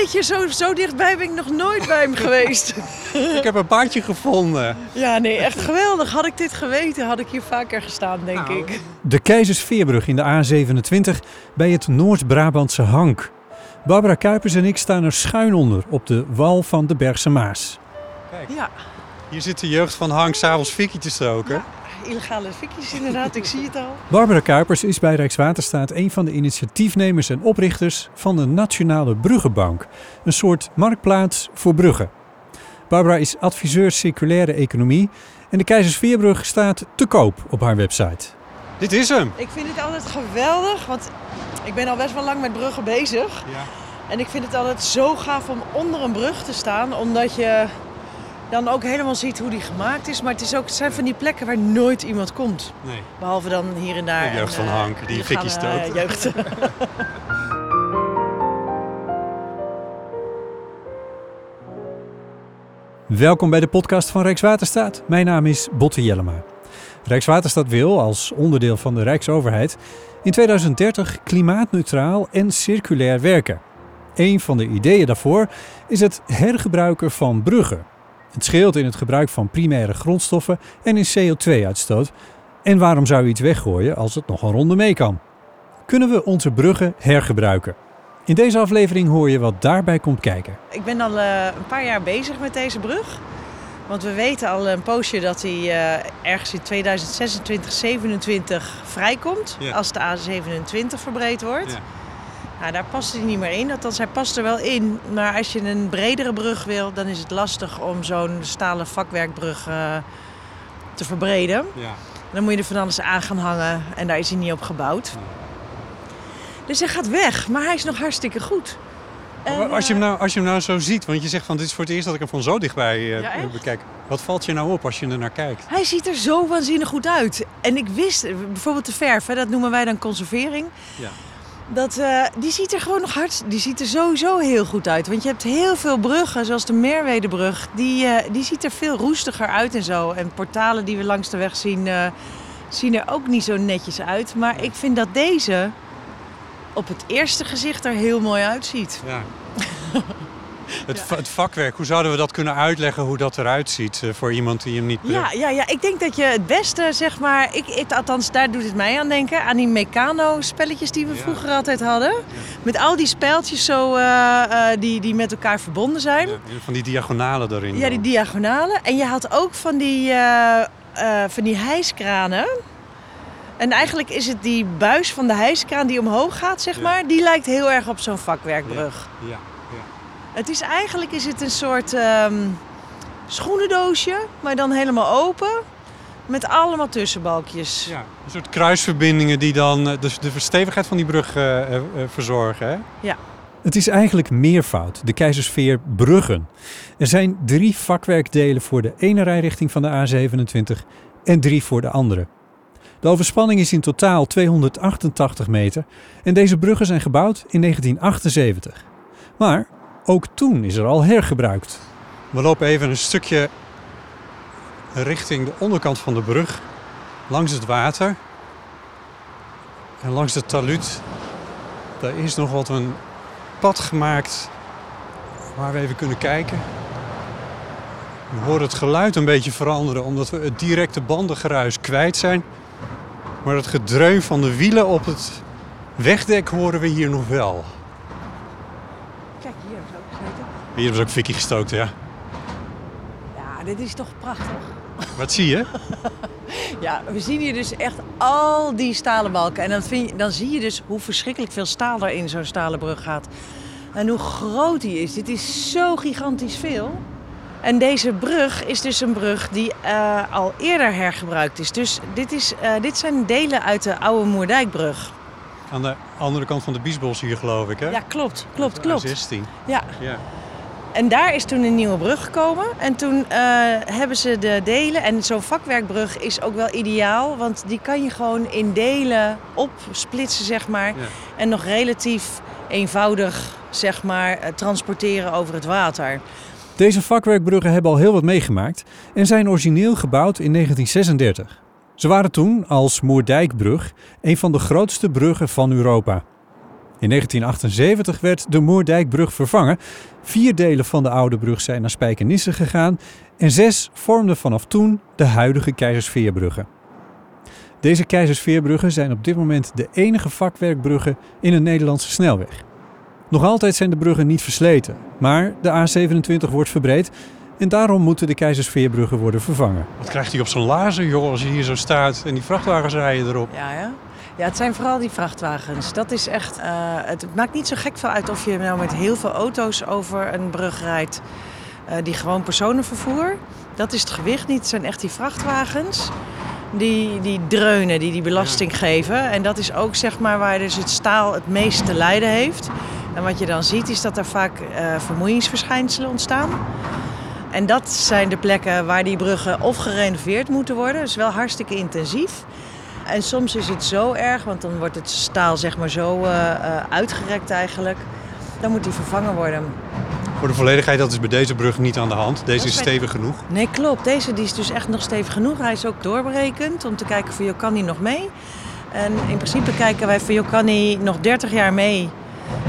jeetje, zo, zo dichtbij ben ik nog nooit bij hem geweest. Ik heb een paardje gevonden. Ja, nee, echt geweldig. Had ik dit geweten, had ik hier vaker gestaan, denk Nou, ik. De Keizersveerbrug in de A27 bij het Noord-Brabantse Hank. Barbara Kuipers en ik staan er schuin onder op de wal van de Bergse Maas. Ja, Hier zit de jeugd van Hank s'avonds fikkie te stoken. Illegale fikjes inderdaad, ik zie het al. Barbara Kuipers is bij Rijkswaterstaat een van de initiatiefnemers en oprichters van de Nationale Bruggenbank. Een soort marktplaats voor bruggen. Barbara is adviseur circulaire economie en de Keizersveerbrug staat te koop op haar website. Dit is hem. Ik vind het altijd geweldig, want ik ben al best wel lang met bruggen bezig. Ja. En ik vind het altijd zo gaaf om onder een brug te staan, omdat je dan ook helemaal ziet hoe die gemaakt is. Maar het, is ook, het zijn van die plekken waar nooit iemand komt. Nee. Behalve dan hier en daar. De jeugd en, van eh, Hank, die fikkie eh, jeugd. Welkom bij de podcast van Rijkswaterstaat. Mijn naam is Botte Jellema. Rijkswaterstaat wil, als onderdeel van de Rijksoverheid, in 2030 klimaatneutraal en circulair werken. Een van de ideeën daarvoor is het hergebruiken van bruggen. Het scheelt in het gebruik van primaire grondstoffen en in CO2-uitstoot. En waarom zou je iets weggooien als het nog een ronde mee kan? Kunnen we onze bruggen hergebruiken? In deze aflevering hoor je wat daarbij komt kijken. Ik ben al eh, een paar jaar bezig met deze brug. Want we weten al een poosje dat hij eh, ergens in 2026, 27 vrijkomt. Ja. Als de A27 verbreed wordt. Ja. Nou, daar past hij niet meer in. Althans, hij past er wel in. Maar als je een bredere brug wil, dan is het lastig om zo'n stalen vakwerkbrug eh, te verbreden. Ja. Dan moet je er van alles aan gaan hangen en daar is hij niet op gebouwd. Dus hij gaat weg, maar hij is nog hartstikke goed. En, als, je hem eh, nou, als je hem nou zo ziet, want je zegt van dit is voor het eerst dat ik hem van zo dichtbij eh, Ja, bekijk. Wat valt je nou op als je er naar kijkt? Hij ziet er zo waanzinnig goed uit. En ik wist, bijvoorbeeld de verf, hè, dat noemen wij dan conservering. Ja. Dat, eh, die ziet er gewoon nog hard, die ziet er sowieso heel goed uit. Want je hebt heel veel bruggen, zoals de Merwedebrug, die, eh, die ziet er veel roestiger uit en zo. En portalen die we langs de weg zien, eh, zien er ook niet zo netjes uit. Maar ik vind dat deze op het eerste gezicht er heel mooi uitziet. Ja. het, het vakwerk, hoe zouden we dat kunnen uitleggen hoe dat eruit ziet eh, voor iemand die hem niet... eh, Ja, ja, ja, ik denk dat je het beste, zeg maar, ik, ik, althans daar doet het mij aan denken, aan die Meccano-spelletjes die we Ja. vroeger altijd hadden. Met al die speltjes zo, eh, eh, die, die met elkaar verbonden zijn. van die diagonalen erin. Ja, die diagonalen. En je had ook van die, van die hijskranen. En eigenlijk is het die buis van de hijskraan die omhoog gaat, zeg maar. Die lijkt heel erg op zo'n vakwerkbrug. Ja. Het is eigenlijk is het een soort ehm, schoenendoosje, maar dan helemaal open. Met allemaal tussenbalkjes. Ja, een soort kruisverbindingen die dan eh, dus de verstevigheid van die brug eh, eh, verzorgen. Hè? Het is eigenlijk meervoud, de Keizersveer Bruggen. Er zijn drie vakwerkdelen voor de ene rijrichting van de A27 en drie voor de andere. De overspanning is in totaal 288 meter en deze bruggen zijn gebouwd in 1978. Maar ook toen is er al hergebruikt. We lopen even een stukje richting de onderkant van de brug. Langs het water. En langs de taluut. Daar is nog wat een pad gemaakt waar we even kunnen kijken. We horen het geluid een beetje veranderen omdat we het directe bandengeruis kwijt zijn. Maar het gedreun van de wielen op het wegdek horen we hier nog wel. Hier, ze ook fikkie gestookt, ja. Ja, dit is toch prachtig. Wat zie je? Ja, we zien hier dus echt al die stalen balken. En dan, vind je, dan zie je dus hoe verschrikkelijk veel staal er in zo'n stalen brug gaat. En hoe groot die is. Dit is zo gigantisch veel. En deze brug is dus een brug die eh, al eerder hergebruikt is. Dus dit, is, eh, dit zijn delen uit de oude Moerdijkbrug. Aan de andere kant van de Biesbos hier, geloof ik, hè? Ja, klopt, klopt, klopt. 16. Ja. Ja. En daar is toen een nieuwe brug gekomen. En toen eh, hebben ze de delen. En zo'n vakwerkbrug is ook wel ideaal. Want die kan je gewoon in delen opsplitsen, zeg maar. Ja. En nog relatief eenvoudig, zeg maar, eh, transporteren over het water. Deze vakwerkbruggen hebben al heel wat meegemaakt en zijn origineel gebouwd in 1936. Ze waren toen als Moerdijkbrug een van de grootste bruggen van Europa. In 1978 werd de Moerdijkbrug vervangen. Vier delen van de oude brug zijn naar Spijkenisse gegaan en zes vormden vanaf toen de huidige Keizersveerbruggen. Deze Keizersveerbruggen zijn op dit moment de enige vakwerkbruggen in een Nederlandse snelweg. Nog altijd zijn de bruggen niet versleten, maar de A27 wordt verbreed en daarom moeten de Keizersveerbruggen worden vervangen. Wat krijgt hij op zijn lazen, joh, als je hier zo staat en die vrachtwagens rijden erop? Ja, ja. Ja, het zijn vooral die vrachtwagens. Dat is echt. eh, het maakt niet zo gek veel uit of je nou met heel veel auto's over een brug rijdt. eh, die gewoon personenvervoer. Dat is het gewicht niet. Het zijn echt die vrachtwagens. Die, die dreunen, die die belasting geven. En dat is ook zeg maar waar dus het staal het meest te lijden heeft. En wat je dan ziet is dat er vaak eh, vermoeiingsverschijnselen ontstaan. En dat zijn de plekken waar die bruggen of gerenoveerd moeten worden. Dus wel hartstikke intensief. En soms is het zo erg, want dan wordt het staal zeg maar zo eh, eh, uitgerekt eigenlijk. Dan moet die vervangen worden. Voor de volledigheid, dat is bij deze brug niet aan de hand. Deze Dat is is bij- stevig genoeg. Nee, klopt. Deze die is dus echt nog stevig genoeg. Hij is ook doorberekend om te kijken van, joh, kan die nog mee? En in principe kijken wij van, joh, kan nog 30 jaar mee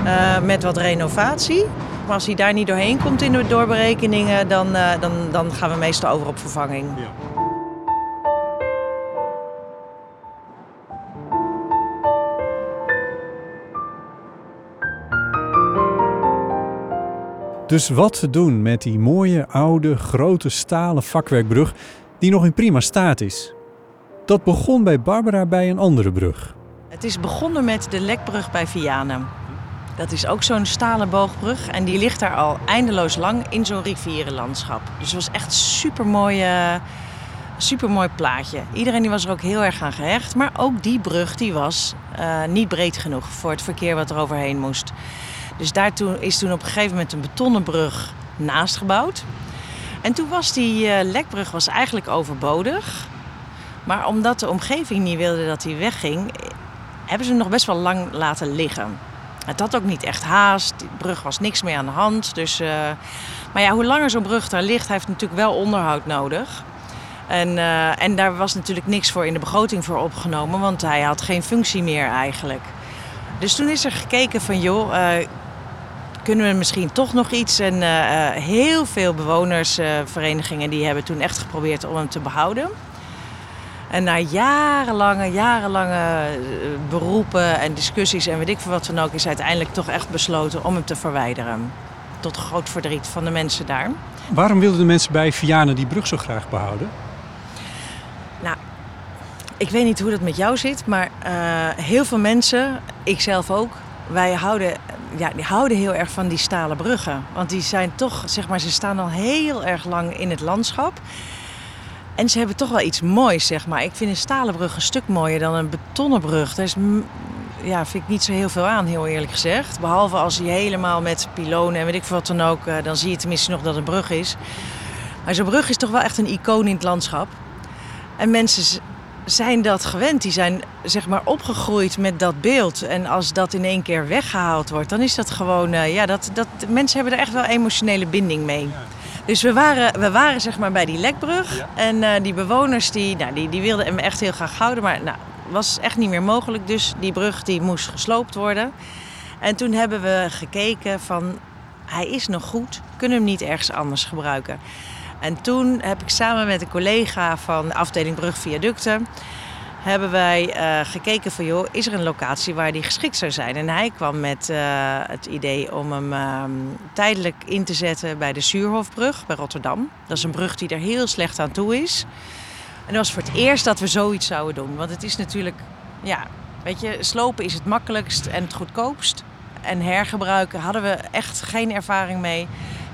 eh, met wat renovatie? Maar als hij daar niet doorheen komt in de doorberekeningen, dan, eh, dan, dan gaan we meestal over op vervanging. Dus wat te doen met die mooie, oude, grote stalen vakwerkbrug die nog in prima staat is? Dat begon bij Barbara bij een andere brug. Het is begonnen met de Lekbrug bij Vianen. Dat is ook zo'n stalen boogbrug en die ligt daar al eindeloos lang in zo'n rivierenlandschap. Dus het was echt super mooi, super mooi plaatje. Iedereen die was er ook heel erg aan gehecht, maar ook die brug die was eh, niet breed genoeg voor het verkeer wat er overheen moest. Dus daar is toen op een gegeven moment een betonnen brug naast gebouwd. En toen was die eh, Lekbrug was eigenlijk overbodig. Maar omdat de omgeving niet wilde dat hij wegging, hebben ze hem nog best wel lang laten liggen. Het had ook niet echt haast. Die brug was niks meer aan de hand. Dus, eh, maar ja, hoe langer zo'n brug daar ligt, heeft natuurlijk wel onderhoud nodig. En, eh, en daar was natuurlijk niks voor in de begroting voor opgenomen, want hij had geen functie meer eigenlijk. Dus toen is er gekeken van, joh, eh, kunnen we misschien toch nog iets? En heel veel bewonersverenigingen die hebben toen echt geprobeerd om hem te behouden. En na jarenlange, jarenlange eh, beroepen en discussies en weet ik veel wat dan ook, is uiteindelijk toch echt besloten om hem te verwijderen. Tot groot verdriet van de mensen daar. Waarom wilden de mensen bij Vianen die brug zo graag behouden? Ik weet niet hoe dat met jou zit, maar eh, heel veel mensen, ikzelf ook, wij houden, ja, die houden heel erg van die stalen bruggen. Want die zijn toch, zeg maar, ze staan al heel erg lang in het landschap. En ze hebben toch wel iets moois, zeg maar. Ik vind een stalen brug een stuk mooier dan een betonnen brug. Daar is, ja, vind ik niet zo heel veel aan, heel eerlijk gezegd. Behalve als hij helemaal met pilonen en weet ik wat dan ook, eh, dan zie je tenminste nog dat het een brug is. Maar zo'n brug is toch wel echt een icoon in het landschap. En mensen zijn dat gewend. Die zijn zeg maar opgegroeid met dat beeld. En als dat in één keer weggehaald wordt, dan is dat gewoon. eh, ja, dat, dat, mensen hebben er echt wel emotionele binding mee. Dus we waren, we waren zeg maar bij die lekbrug. En eh, die bewoners die, nou, die, die wilden hem echt heel graag houden. Maar nou, was echt niet meer mogelijk. Dus die brug die moest gesloopt worden. En toen hebben we gekeken van... Hij is nog goed. Kunnen we hem niet ergens anders gebruiken? En toen heb ik samen met een collega van de afdeling Brug Viaducten... hebben wij eh, gekeken van, joh, is er een locatie waar die geschikt zou zijn? En hij kwam met eh, het idee om hem ehm, tijdelijk in te zetten bij de Suurhofbrug bij Rotterdam. Dat is een brug die er heel slecht aan toe is. En dat was voor het eerst dat we zoiets zouden doen. Want het is natuurlijk, ja, weet je, slopen is het makkelijkst en het goedkoopst. En hergebruiken hadden we echt geen ervaring mee.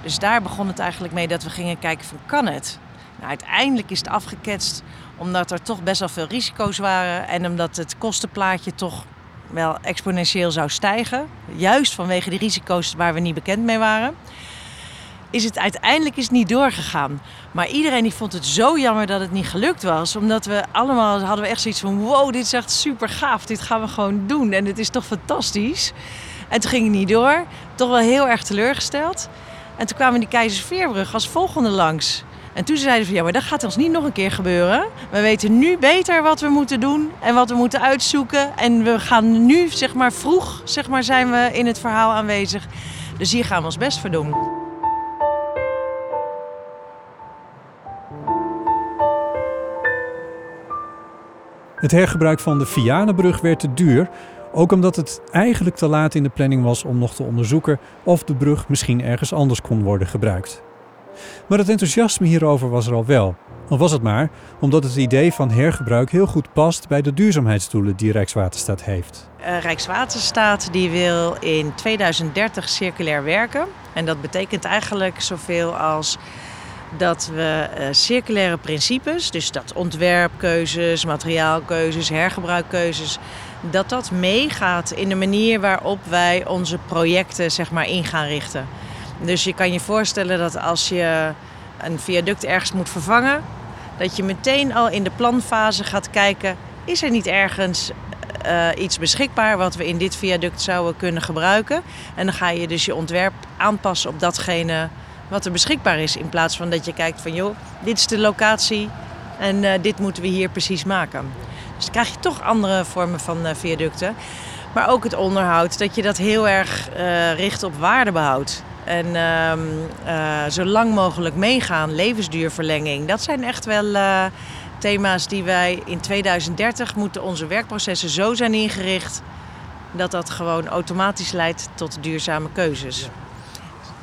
Dus daar begon het eigenlijk mee dat we gingen kijken van, kan het? Nou, uiteindelijk is het afgeketst omdat er toch best wel veel risico's waren. En omdat het kostenplaatje toch wel exponentieel zou stijgen. Juist vanwege die risico's waar we niet bekend mee waren. Is het uiteindelijk is niet doorgegaan. Maar iedereen die vond het zo jammer dat het niet gelukt was. Omdat we allemaal hadden we echt zoiets van... wow, dit is echt super gaaf. Dit gaan we gewoon doen. En het is toch fantastisch. En toen ging het niet door. Toch wel heel erg teleurgesteld. En toen kwamen die Keizersveerbrug als volgende langs. En toen zeiden ze van ja, maar dat gaat ons niet nog een keer gebeuren. We weten nu beter wat we moeten doen en wat we moeten uitzoeken. En we gaan nu, zeg maar, vroeg zeg maar, zijn we in het verhaal aanwezig. Dus hier gaan we ons best voor doen. Het hergebruik van de Vianenbrug werd te duur, ook omdat het eigenlijk te laat in de planning was om nog te onderzoeken of de brug misschien ergens anders kon worden gebruikt. Maar het enthousiasme hierover was er al wel. Al was het maar omdat het idee van hergebruik heel goed past bij de duurzaamheidsdoelen die Rijkswaterstaat heeft. Uh, Rijkswaterstaat die wil in 2030 circulair werken. En dat betekent eigenlijk zoveel als dat we uh, circulaire principes, dus dat ontwerpkeuzes, materiaalkeuzes, hergebruikkeuzes, dat dat meegaat in de manier waarop wij onze projecten zeg maar, in gaan richten. Dus je kan je voorstellen dat als je een viaduct ergens moet vervangen, dat je meteen al in de planfase gaat kijken: is er niet ergens uh, iets beschikbaar wat we in dit viaduct zouden kunnen gebruiken? En dan ga je dus je ontwerp aanpassen op datgene wat er beschikbaar is. In plaats van dat je kijkt van joh, dit is de locatie en uh, dit moeten we hier precies maken. Dus dan krijg je toch andere vormen van uh, viaducten. Maar ook het onderhoud, dat je dat heel erg richt op waardebehoud. En uh, zo lang mogelijk meegaan, levensduurverlenging. Dat zijn echt wel thema's die wij in 2030 moeten onze werkprocessen zo zijn ingericht dat dat gewoon automatisch leidt tot duurzame keuzes.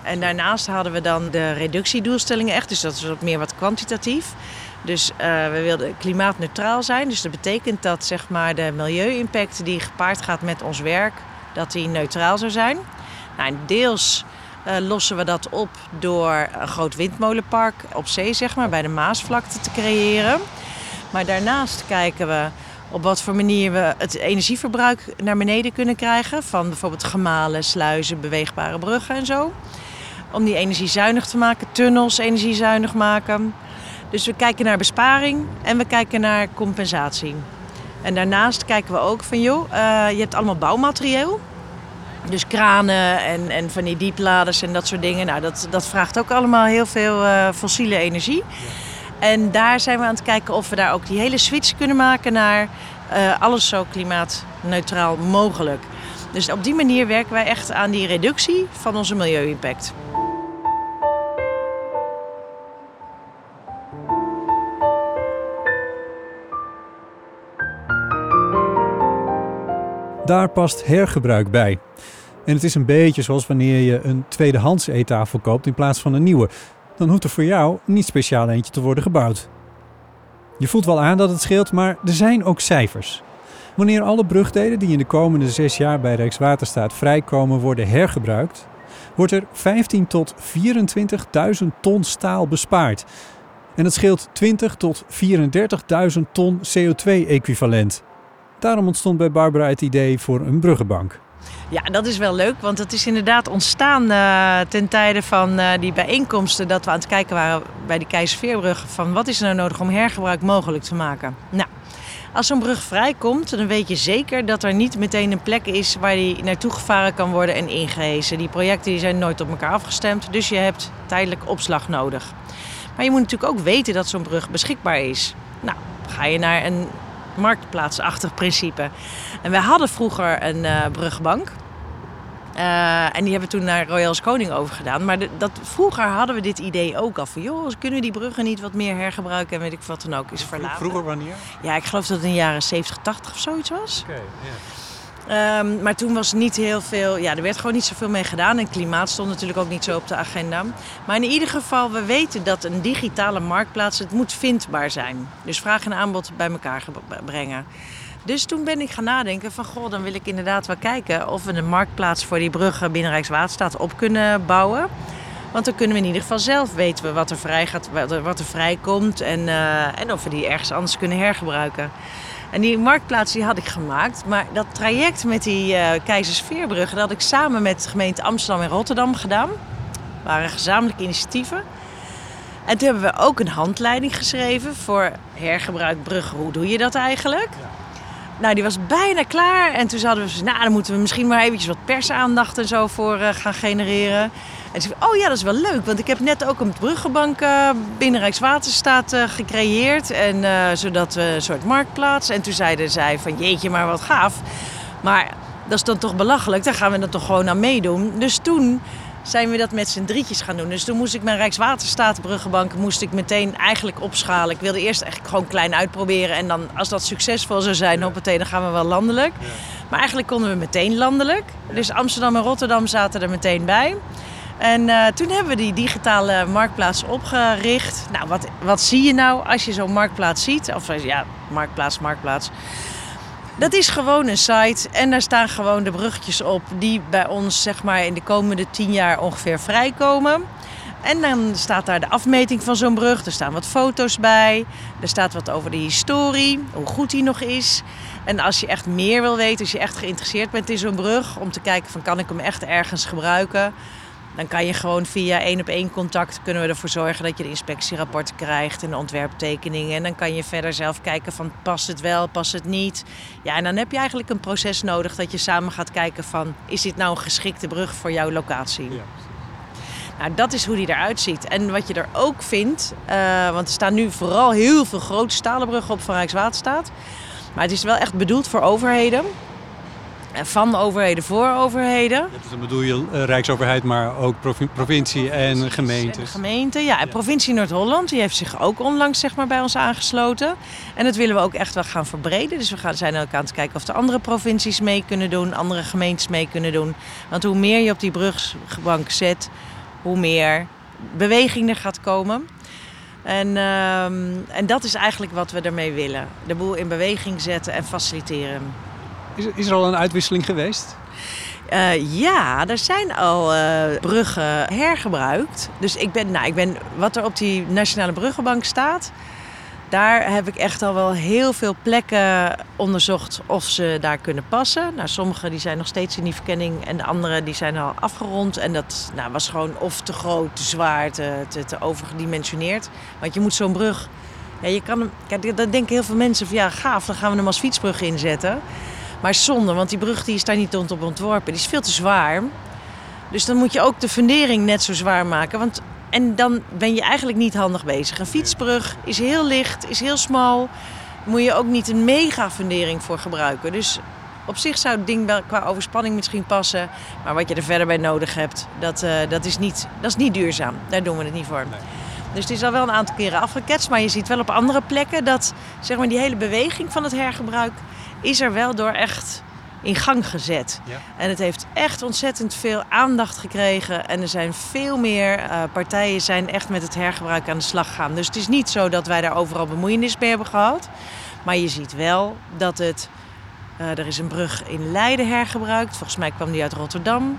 En daarnaast hadden we dan de reductiedoelstellingen echt, dus dat is wat meer wat kwantitatief. Dus uh, we wilden klimaatneutraal zijn. Dus dat betekent dat zeg maar, de milieu-impact die gepaard gaat met ons werk, dat die neutraal zou zijn. Nou, deels lossen we dat op door een groot windmolenpark op zee, zeg maar, bij de Maasvlakte te creëren. Maar daarnaast kijken we op wat voor manier we het energieverbruik naar beneden kunnen krijgen. Van bijvoorbeeld gemalen, sluizen, beweegbare bruggen en zo. Om die energiezuinig te maken, tunnels energiezuinig maken. Dus we kijken naar besparing en we kijken naar compensatie. En daarnaast kijken we ook van, joh, uh, je hebt allemaal bouwmaterieel. Dus kranen en, en van die diepladers en dat soort dingen. Nou, dat, dat vraagt ook allemaal heel veel uh, fossiele energie. En daar zijn we aan het kijken of we daar ook die hele switch kunnen maken naar uh, alles zo klimaatneutraal mogelijk. Dus op die manier werken wij echt aan die reductie van onze milieu-impact. Daar past hergebruik bij. En het is een beetje zoals wanneer je een tweedehands eettafel koopt in plaats van een nieuwe. Dan hoeft er voor jou niet speciaal eentje te worden gebouwd. Je voelt wel aan dat het scheelt, maar er zijn ook cijfers. Wanneer alle brugdelen die in de komende zes jaar bij Rijkswaterstaat vrijkomen worden hergebruikt, wordt er 15 tot 24.000 ton staal bespaard. En dat scheelt 20 tot 34.000 ton CO2-equivalent. Daarom ontstond bij Barbara het idee voor een bruggenbank. Ja, dat is wel leuk, want het is inderdaad ontstaan uh, ten tijde van uh, die bijeenkomsten dat we aan het kijken waren bij de Keizerveerbrug van wat is er nou nodig om hergebruik mogelijk te maken. Nou, als zo'n brug vrijkomt, dan weet je zeker dat er niet meteen een plek is waar die naartoe gevaren kan worden en ingehezen. Die projecten die zijn nooit op elkaar afgestemd, dus je hebt tijdelijk opslag nodig. Maar je moet natuurlijk ook weten dat zo'n brug beschikbaar is. Nou, ga je naar een marktplaatsachtig principe. En wij hadden vroeger een uh, brugbank. Uh, en die hebben we toen naar Royals Koning overgedaan. Maar de, dat, vroeger hadden we dit idee ook al van... joh, kunnen we die bruggen niet wat meer hergebruiken en weet ik wat dan ook is verlaten. Vroeger wanneer? Ja, ik geloof dat het in de jaren 70, 80 of zoiets was. Oké, okay, yeah. Um, maar toen was niet heel veel, ja, er werd gewoon niet zoveel mee gedaan. En klimaat stond natuurlijk ook niet zo op de agenda. Maar in ieder geval, we weten dat een digitale marktplaats, het moet vindbaar zijn. Dus vraag en aanbod bij elkaar brengen. Dus toen ben ik gaan nadenken van, goh, dan wil ik inderdaad wel kijken of we een marktplaats voor die bruggen binnen Rijkswaterstaat op kunnen bouwen. Want dan kunnen we in ieder geval zelf weten wat er vrij gaat, wat er vrijkomt en, uh, en of we die ergens anders kunnen hergebruiken. En die marktplaats die had ik gemaakt. Maar dat traject met die uh, Keizersveerbrug... dat had ik samen met de gemeente Amsterdam en Rotterdam gedaan. Dat waren gezamenlijke initiatieven. En toen hebben we ook een handleiding geschreven voor hergebruik bruggen. Hoe doe je dat eigenlijk? Ja. Nou, die was bijna klaar. En toen hadden we, nou, dan moeten we misschien maar eventjes wat persaandacht en zo voor uh, gaan genereren. En ze zei, oh ja, dat is wel leuk, want ik heb net ook een bruggenbank eh, binnen Rijkswaterstaat eh, gecreëerd. En eh, zodat we een soort marktplaats. En toen zeiden zij van, jeetje, maar wat gaaf. Maar dat is dan toch belachelijk, daar gaan we dan toch gewoon aan meedoen. Dus toen zijn we dat met z'n drietjes gaan doen. Dus toen moest ik mijn Rijkswaterstaat bruggenbank moest ik meteen eigenlijk opschalen. Ik wilde eerst echt gewoon klein uitproberen. En dan als dat succesvol zou zijn, hoppatee, dan gaan we wel landelijk. Maar eigenlijk konden we meteen landelijk. Dus Amsterdam en Rotterdam zaten er meteen bij. En eh, toen hebben we die digitale marktplaats opgericht. Nou, wat, wat zie je nou als je zo'n marktplaats ziet? Of eh, ja, marktplaats, marktplaats. Dat is gewoon een site en daar staan gewoon de bruggetjes op die bij ons zeg maar in de komende tien jaar ongeveer vrijkomen. En dan staat daar de afmeting van zo'n brug. Er staan wat foto's bij. Er staat wat over de historie, hoe goed die nog is. En als je echt meer wil weten, als je echt geïnteresseerd bent in zo'n brug, om te kijken van kan ik hem echt ergens gebruiken, dan kan je gewoon via één op één contact kunnen we ervoor zorgen dat je de inspectierapporten krijgt en de ontwerptekeningen. En dan kan je verder zelf kijken van past het wel, past het niet. Ja, en dan heb je eigenlijk een proces nodig dat je samen gaat kijken van is dit nou een geschikte brug voor jouw locatie. Ja. Nou, dat is hoe die eruit ziet. En wat je er ook vindt, uh, want er staan nu vooral heel veel grote stalen bruggen op van Rijkswaterstaat. Maar het is wel echt bedoeld voor overheden. Van overheden voor overheden. Dus dan bedoel je uh, Rijksoverheid, maar ook provi provincie en gemeentes. En gemeente, ja. En provincie Noord-Holland, die heeft zich ook onlangs zeg maar, bij ons aangesloten. En dat willen we ook echt wel gaan verbreden. Dus we gaan, zijn ook aan het kijken of de andere provincies mee kunnen doen, andere gemeentes mee kunnen doen. Want hoe meer je op die brugbank zet, hoe meer beweging er gaat komen. En, uh, en dat is eigenlijk wat we ermee willen. De boel in beweging zetten en faciliteren. Is, is er al een uitwisseling geweest? Uh, ja, er zijn al uh, bruggen hergebruikt. Dus ik ben, nou, ik ben, wat er op die Nationale Bruggenbank staat, daar heb ik echt al wel heel veel plekken onderzocht of ze daar kunnen passen. Nou, sommige die zijn nog steeds in die verkenning en de andere die zijn al afgerond. En dat nou, was gewoon of te groot, te zwaar, te, te, te overgedimensioneerd. Want je moet zo'n brug... Ja, je kan kijk, dan denken heel veel mensen van ja, gaaf, dan gaan we hem als fietsbrug inzetten. Maar zonde, want die brug die is daar niet op ontworpen. Die is veel te zwaar. Dus dan moet je ook de fundering net zo zwaar maken. Want, en dan ben je eigenlijk niet handig bezig. Een fietsbrug is heel licht, is heel smal. Daar moet je ook niet een mega fundering voor gebruiken. Dus op zich zou het ding wel qua overspanning misschien passen. Maar wat je er verder bij nodig hebt, dat, uh, dat, is, niet, dat is niet duurzaam. Daar doen we het niet voor. Nee. Dus het is al wel een aantal keren afgeketst. Maar je ziet wel op andere plekken dat zeg maar, die hele beweging van het hergebruik is er wel door echt in gang gezet. Ja. En het heeft echt ontzettend veel aandacht gekregen. En er zijn veel meer uh, partijen zijn echt met het hergebruik aan de slag gegaan. Dus het is niet zo dat wij daar overal bemoeienis mee hebben gehad. Maar je ziet wel dat het... Uh, er is een brug in Leiden hergebruikt. Volgens mij kwam die uit Rotterdam.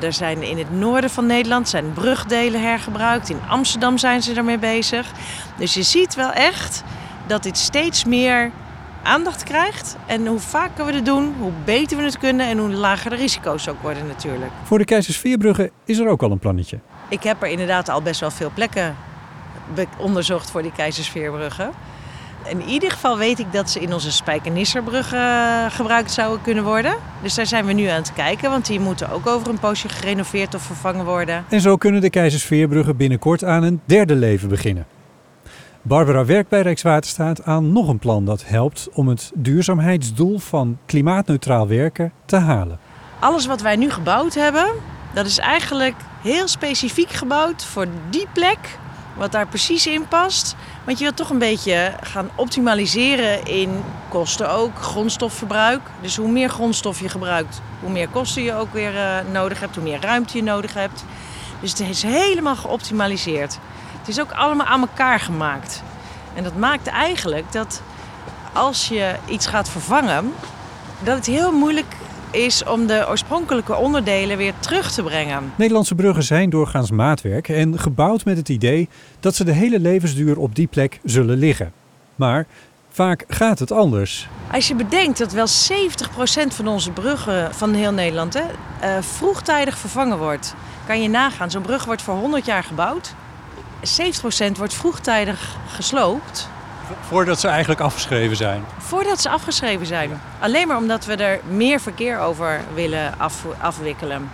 Er zijn in het noorden van Nederland zijn brugdelen hergebruikt. In Amsterdam zijn ze ermee bezig. Dus je ziet wel echt dat dit steeds meer aandacht krijgt. En hoe vaker we het doen, hoe beter we het kunnen en hoe lager de risico's ook worden natuurlijk. Voor de Keizersveerbruggen is er ook al een plannetje. Ik heb er inderdaad al best wel veel plekken onderzocht voor die Keizersveerbruggen. In ieder geval weet ik dat ze in onze Spijkenisserbrug uh, gebruikt zouden kunnen worden. Dus daar zijn we nu aan het kijken, want die moeten ook over een poosje gerenoveerd of vervangen worden. En zo kunnen de Keizersveerbruggen binnenkort aan een derde leven beginnen. Barbara werkt bij Rijkswaterstaat aan nog een plan dat helpt om het duurzaamheidsdoel van klimaatneutraal werken te halen. Alles wat wij nu gebouwd hebben, dat is eigenlijk heel specifiek gebouwd voor die plek, wat daar precies in past. Want je wilt toch een beetje gaan optimaliseren in kosten ook, grondstofverbruik. Dus hoe meer grondstof je gebruikt, hoe meer kosten je ook weer uh, nodig hebt, hoe meer ruimte je nodig hebt. Dus het is helemaal geoptimaliseerd. Het is ook allemaal aan elkaar gemaakt. En dat maakt eigenlijk dat als je iets gaat vervangen, dat het heel moeilijk is om de oorspronkelijke onderdelen weer terug te brengen. Nederlandse bruggen zijn doorgaans maatwerk en gebouwd met het idee dat ze de hele levensduur op die plek zullen liggen. Maar vaak gaat het anders. Als je bedenkt dat wel 70% van onze bruggen van heel Nederland hè, uh, vroegtijdig vervangen wordt, kan je nagaan. Zo'n brug wordt voor 100 jaar gebouwd. 70% wordt vroegtijdig gesloopt. Voordat ze eigenlijk afgeschreven zijn? Voordat ze afgeschreven zijn. Alleen maar omdat we er meer verkeer over willen af, afwikkelen.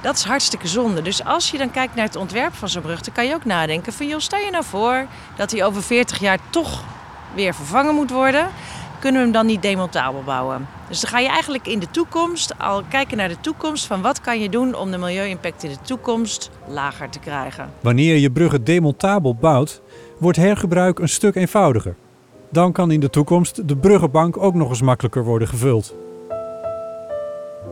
Dat is hartstikke zonde. Dus als je dan kijkt naar het ontwerp van zo'n brug, dan kan je ook nadenken van joh, stel je nou voor dat hij over 40 jaar toch weer vervangen moet worden. Kunnen we hem dan niet demontabel bouwen? Dus dan ga je eigenlijk in de toekomst al kijken naar de toekomst van wat kan je doen om de milieu-impact in de toekomst lager te krijgen. Wanneer je bruggen demontabel bouwt, wordt hergebruik een stuk eenvoudiger. Dan kan in de toekomst de bruggenbank ook nog eens makkelijker worden gevuld.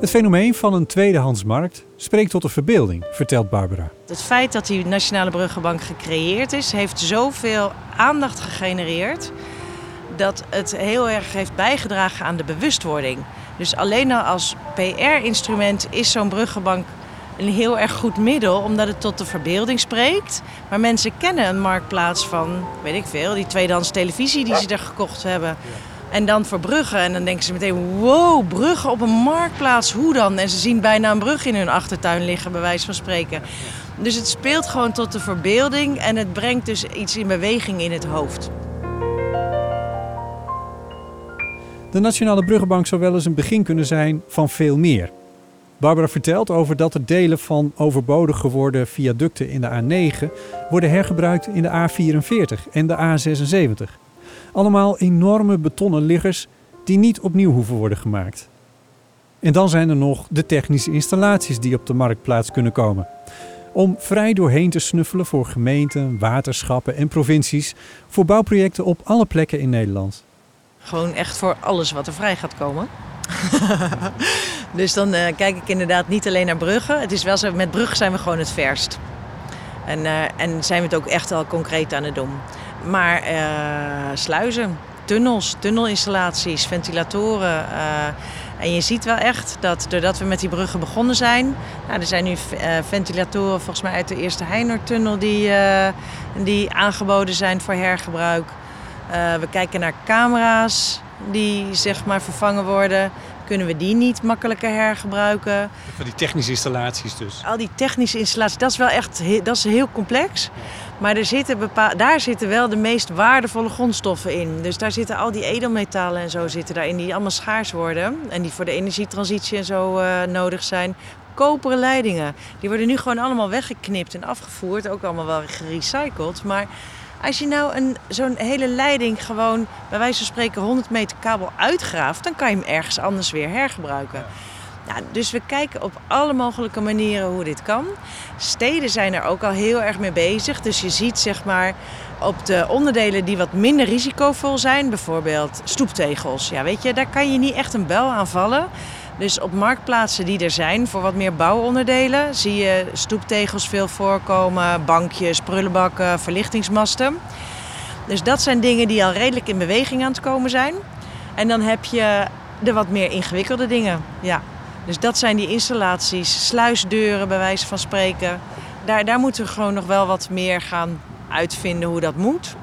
Het fenomeen van een tweedehandsmarkt spreekt tot de verbeelding, vertelt Barbara. Het feit dat die Nationale Bruggenbank gecreëerd is, heeft zoveel aandacht gegenereerd dat het heel erg heeft bijgedragen aan de bewustwording. Dus alleen al als PR-instrument is zo'n bruggenbank een heel erg goed middel, omdat het tot de verbeelding spreekt. Maar mensen kennen een marktplaats van, weet ik veel, die tweedehands televisie die ze er gekocht hebben. En dan voor bruggen. En dan denken ze meteen, wow, bruggen op een marktplaats, hoe dan? En ze zien bijna een brug in hun achtertuin liggen, bij wijze van spreken. Dus het speelt gewoon tot de verbeelding en het brengt dus iets in beweging in het hoofd. De Nationale Bruggenbank zou wel eens een begin kunnen zijn van veel meer. Barbara vertelt over dat er delen van overbodig geworden viaducten in de A9 worden hergebruikt in de A44 en de A76. Allemaal enorme betonnen liggers die niet opnieuw hoeven worden gemaakt. En dan zijn er nog de technische installaties die op de marktplaats kunnen komen. Om vrij doorheen te snuffelen voor gemeenten, waterschappen en provincies voor bouwprojecten op alle plekken in Nederland. Gewoon echt voor alles wat er vrij gaat komen. dus dan eh, kijk ik inderdaad niet alleen naar bruggen. Het is wel zo, met bruggen zijn we gewoon het verst. En, eh, en zijn we het ook echt al concreet aan het doen. Maar eh, sluizen, tunnels, tunnelinstallaties, ventilatoren. en je ziet wel echt dat doordat we met die bruggen begonnen zijn. Nou, er zijn nu ventilatoren volgens mij uit de eerste Heinertunnel die, die aangeboden zijn voor hergebruik. Eh, we kijken naar camera's die zeg maar vervangen worden. Kunnen we die niet makkelijker hergebruiken? Van die technische installaties dus. Al die technische installaties, dat is wel echt dat is heel complex. Maar er zitten bepaal, daar zitten wel de meest waardevolle grondstoffen in. Dus daar zitten al die edelmetalen en zo zitten daarin die allemaal schaars worden. En die voor de energietransitie en zo eh, nodig zijn. Koperen leidingen, die worden nu gewoon allemaal weggeknipt en afgevoerd. Ook allemaal wel gerecycled. Maar als je nou een, zo'n hele leiding gewoon bij wijze van spreken 100 meter kabel uitgraaft... dan kan je hem ergens anders weer hergebruiken. Ja, dus we kijken op alle mogelijke manieren hoe dit kan. Steden zijn er ook al heel erg mee bezig. Dus je ziet zeg maar op de onderdelen die wat minder risicovol zijn, bijvoorbeeld stoeptegels. Ja, weet je, daar kan je niet echt een bel aan vallen. Dus op marktplaatsen die er zijn voor wat meer bouwonderdelen zie je stoeptegels veel voorkomen, bankjes, prullenbakken, verlichtingsmasten. Dus dat zijn dingen die al redelijk in beweging aan het komen zijn. En dan heb je de wat meer ingewikkelde dingen. Ja. Dus dat zijn die installaties, sluisdeuren bij wijze van spreken. Daar, daar moeten we gewoon nog wel wat meer gaan uitvinden hoe dat moet.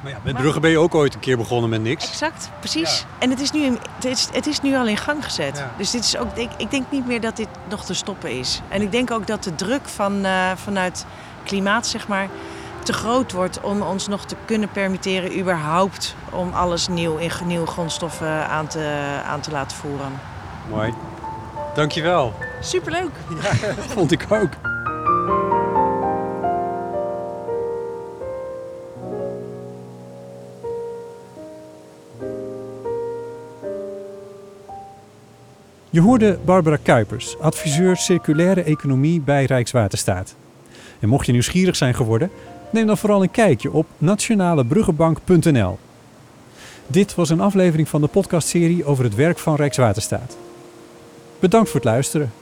Maar ja, met bruggen ben je ook ooit een keer begonnen met niks. Exact, precies. En het is, nu, in- het, is, het is nu al in gang gezet. Ja. Dus dit is ook, ik, ik denk niet meer dat dit nog te stoppen is. En ik denk ook dat de druk van, eh, vanuit klimaat, zeg maar, te groot wordt om ons nog te kunnen permitteren überhaupt om alles nieuw in nieuwe grondstoffen aan te, aan te laten voeren. Mooi. Dankjewel. Superleuk! Vond ik ook. Je hoorde Barbara Kuipers, adviseur circulaire economie bij Rijkswaterstaat. En mocht je nieuwsgierig zijn geworden, neem dan vooral een kijkje op nationalebruggenbank.nl. Dit was een aflevering van de podcastserie over het werk van Rijkswaterstaat. Bedankt voor het luisteren.